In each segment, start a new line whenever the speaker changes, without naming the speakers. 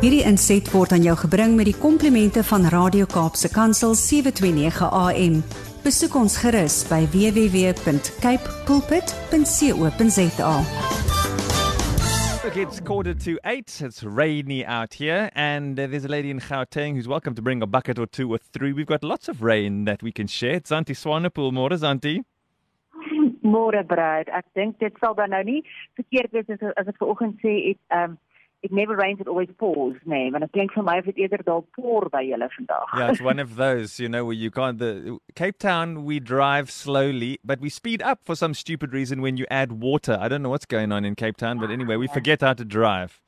Hierdie inset word aan jou gebring met die komplimente van Radio Kaapse Kansel 729 AM. Besoek ons gerus by www.cape pulpit.co.za.
Look, it's quarter to eight. It's rainy out here, and uh, there's a lady in Gauteng who's welcome to bring a bucket or two or three. We've got lots of rain that we can share. It's Auntie Swanepoel. More Auntie.
Môre bruid. Ek dink dit sal dan nou nie verkeerd wees as as ek vanoggend sê it um it never rains it always pours, nee, want dit klink vir my of dit eerder dalk pour by julle vandag.
Yeah, it's one of those, you know, where you can't the Cape Town we drive slowly, but we speed up for some stupid reason when you add water. I don't know what's going on in Cape Town, but anyway, we forget how to drive.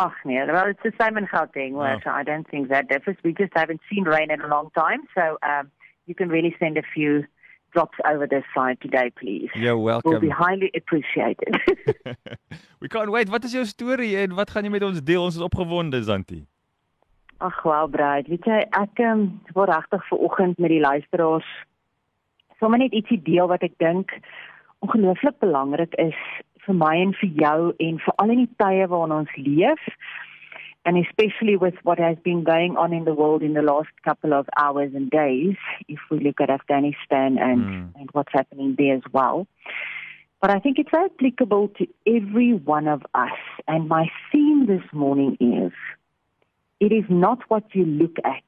Ach nee, well it's the same in Gauteng, where
Oh.
so I don't think that differs. We just haven't seen rain in a long time, so um you can really send a few drops over this side today, please.
You're
Will
welcome.
be highly appreciated.
we can't wait. Wat is jou storie en wat gaan jy met ons deel? Ons is opgewonde, Zanti.
Ag wel, Brad, weet jy, ek um, wil regtig ver oggend met die luisteraars sommer net ietsie deel wat ek dink ongelooflik belangrik is vir my en vir jou en vir al in die tye waarin ons leef and especially with what has been going on in the world in the last couple of hours and days if we look at Afghanistan and
Mm.
and what's happening there as well but I think it's applicable to every one of us and my theme this morning is it is not what you look at,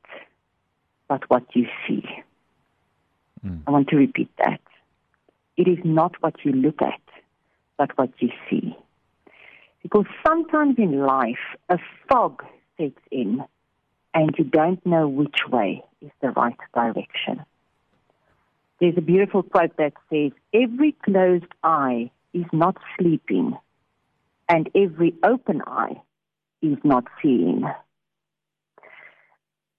but what you see.
Mm.
I want to repeat that. It is not what you look at, but what you see. Because sometimes in life, a fog sets in and you don't know which way is the right direction. There's a beautiful quote that says, Every closed eye is not sleeping, and every open eye is not seeing.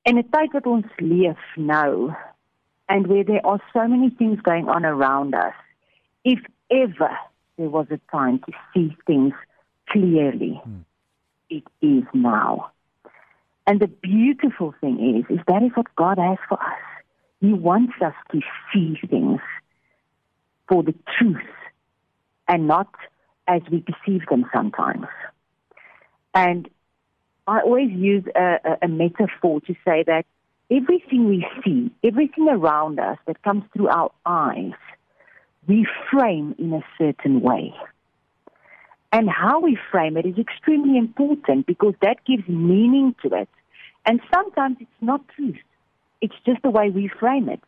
In a tyd wat ons leef nou and where there are so many things going on around us, if ever there was a time to see things clearly, it is now. And the beautiful thing is, is that is what God has for us. He wants us to see things for the truth and not as we perceive them sometimes. And I always use a, a, a metaphor to say that everything we see, everything around us that comes through our eyes, we frame in a certain way. And how we frame it is extremely important because that gives meaning to it. And sometimes it's not truth. It's just the way we frame it.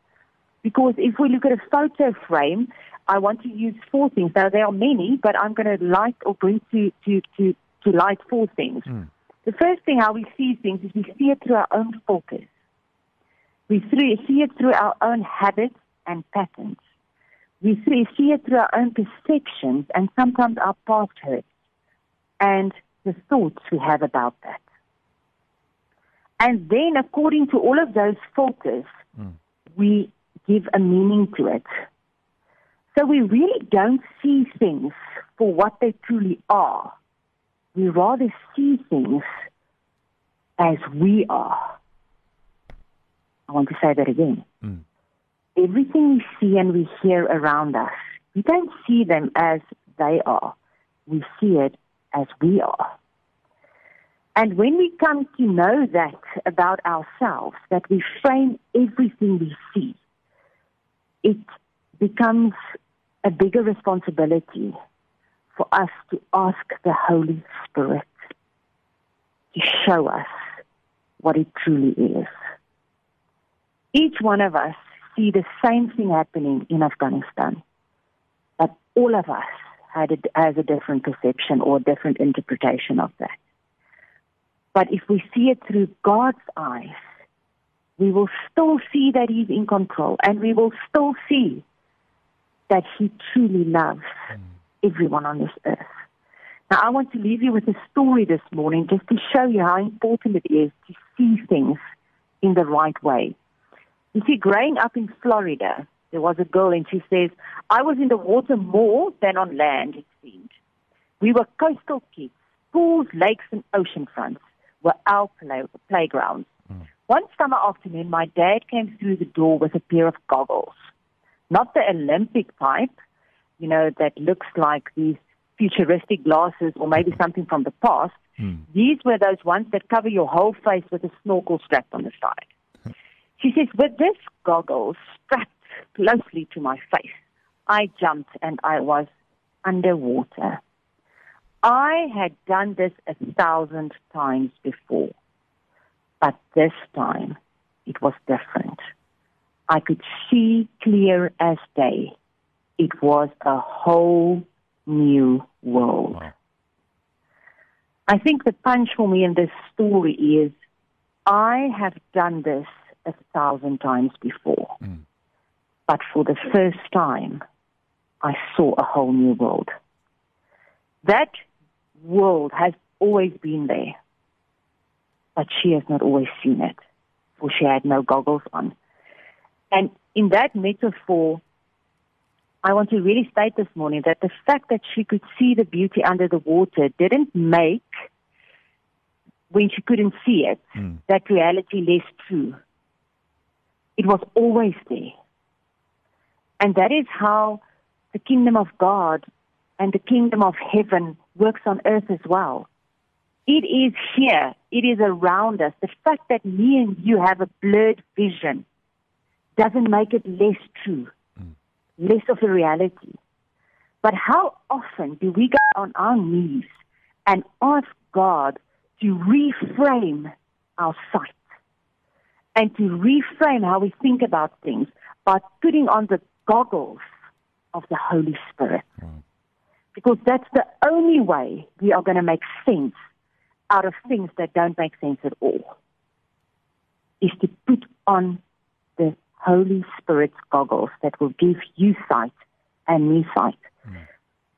Because if we look at a photo frame, I want to use four things. Now there are many, but I'm going to light or bring to, to, to, to light four things. Hmm. The first thing how we see things is we see it through our own focus. We see it through our own habits and patterns. We see, see it through our own perceptions and sometimes our past hurts and the thoughts we have about that. And then, according to all of those filters, hmm. we give a meaning to it. So we really don't see things for what they truly are. We rather see things as we are. I want to say that again. Hmm. Everything we see and we hear around us, we don't see them as they are. We see it as we are. And when we come to know that about ourselves, that we frame everything we see, it becomes a bigger responsibility for us to ask the Holy Spirit to show us what it truly is. Each one of us see the same thing happening in Afghanistan, but all of us had a, has a different perception or a different interpretation of that. But if we see it through God's eyes, we will still see that He's in control and we will still see that He truly loves hmm. everyone on this earth. Now, I want to leave you with a story this morning just to show you how important it is to see things in the right way. You see, growing up in Florida, there was a girl and she says, I was in the water more than on land, it seemed. We were coastal kids. Pools, lakes, and ocean fronts were our play- playgrounds. One summer afternoon, my dad came through the door with a pair of goggles. Not the Olympic type, you know, that looks like these futuristic glasses or maybe something from the past.
Hmm.
These were those ones that cover your whole face with a snorkel strapped on the side. She says, with this goggles strapped closely to my face, I jumped and I was underwater. I had done this a thousand times before, but this time it was different. I could see clear as day. It was a whole new world.
Wow.
I think the punch for me in this story is I have done this a thousand times before,
Mm.
but for the first time, I saw a whole new world. That world has always been there, but she has not always seen it, for she had no goggles on. And in that metaphor, I want to really state this morning that the fact that she could see the beauty under the water didn't make, when she couldn't see it,
Mm.
that reality less true. It was always there. And that is how the kingdom of God and the kingdom of heaven works on earth as well. It is here. It is around us. The fact that me and you have a blurred vision doesn't make it less true, mm. less of a reality. But how often do we go on our knees and ask God to reframe our sight and to reframe how we think about things by putting on the goggles of the Holy Spirit? Because that's the only way we are going to make sense out of things that don't make sense at all. Is to put on the Holy Spirit's goggles that will give you sight and me sight. Hmm.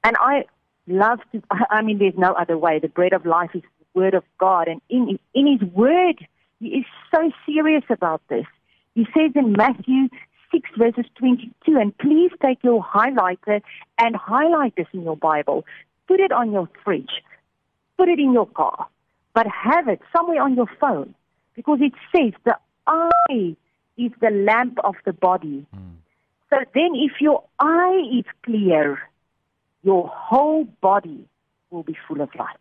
And I love to, I mean, there's no other way. The bread of life is the word of God. And in, in his word, he is so serious about this. He says in Matthew 6 verses 22, and please take your highlighter and highlight this in your Bible. Put it on your fridge. Put it in your car. But have it somewhere on your phone. Because it says the eye is the lamp of the body. Hmm. So then if your eye is clear, your whole body will be full of light.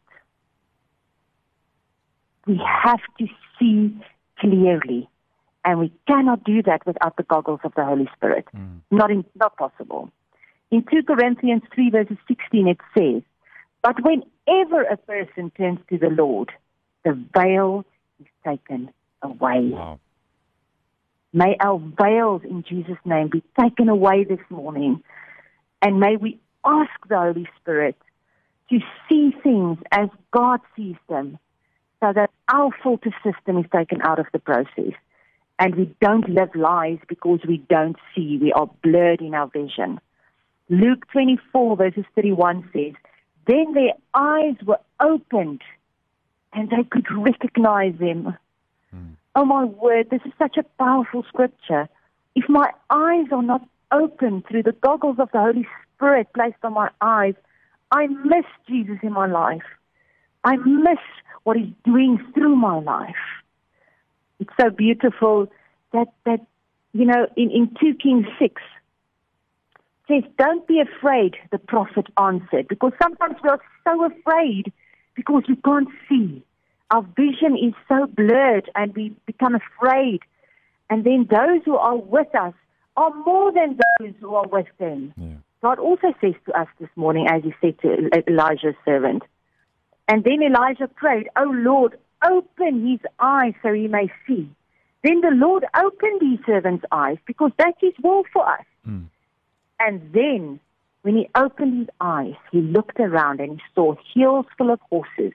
We have to see clearly, and we cannot do that without the goggles of the Holy Spirit. Mm. Not, in, not possible. In 2 Corinthians 3, verses 16, it says, But whenever a person turns to the Lord, the veil is taken away.
Wow.
May our veils in Jesus' name be taken away this morning. And may we ask the Holy Spirit to see things as God sees them so that our filter system is taken out of the process. And we don't live lies because we don't see. We are blurred in our vision. Luke 24, verses 31 says, Then their eyes were opened and they could recognize him. Hmm. Oh my word, this is such a powerful scripture. If my eyes are not opened through the goggles of the Holy Spirit placed on my eyes, I miss Jesus in my life. I miss what he's doing through my life. It's so beautiful that, that you know, in, in 2 Kings 6, says, Don't be afraid, the prophet answered, because sometimes we are so afraid because we can't see. Our vision is so blurred and we become afraid. And then those who are with us are more than those who are with them.
Yeah.
God also says to us this morning, as he said to Elijah's servant. And then Elijah prayed, Oh Lord, open his eyes so he may see. Then the Lord opened his servant's eyes because that's his will for us.
Mm.
And then when he opened his eyes, he looked around and he saw hills full of horses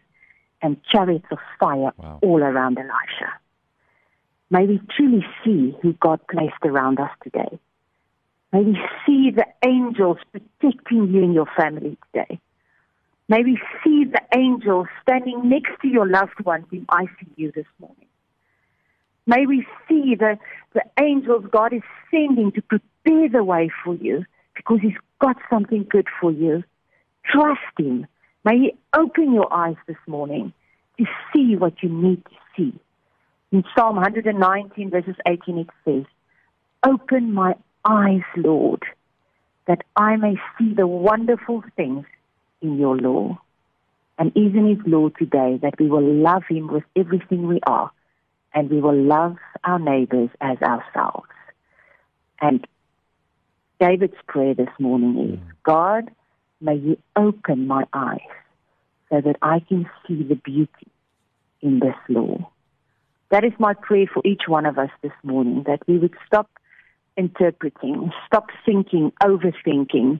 and chariots of fire
Wow.
all around Elisha. May we truly see who God placed around us today. May we see the angels protecting you and your family today. May we see the angels standing next to your loved ones in ICU this morning. May we see the, the angels God is sending to prepare the way for you because He's got something good for you. Trust Him. May He open your eyes this morning to see what you need to see. In Psalm 119, verses 18, it says, Open my eyes, Lord, that I may see the wonderful things in your law. And is in his law today that we will love him with everything we are and we will love our neighbors as ourselves. And David's prayer this morning is God, may you open my eyes so that I can see the beauty in this law. That is my prayer for each one of us this morning, that we would stop interpreting, stop thinking, overthinking,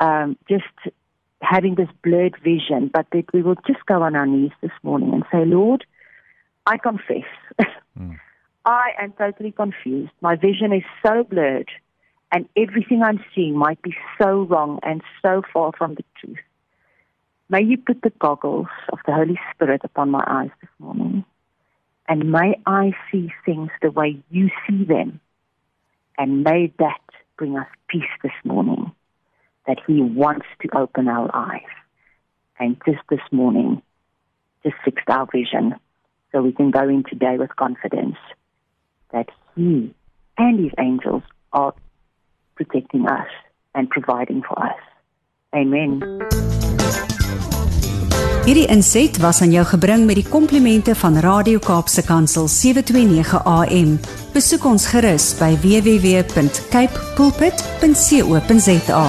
um, just having this blurred vision, but that we will just go on our knees this morning and say, Lord, I confess. Mm. I am totally confused. My vision is so blurred, and everything I'm seeing might be so wrong and so far from the truth. May you put the goggles of the Holy Spirit upon my eyes this morning, and may I see things the way you see them, and may that bring us peace this morning that He wants to open our eyes. And just this morning, just fixed our vision so we can go in today with confidence that He and His angels are protecting us and providing for us. Amen.
Hierdie inset was aan jou gebring met die komplimente van Radio Kaapse Kansel 729 AM. Besoek ons gerus by www.cape pulpit.co.za.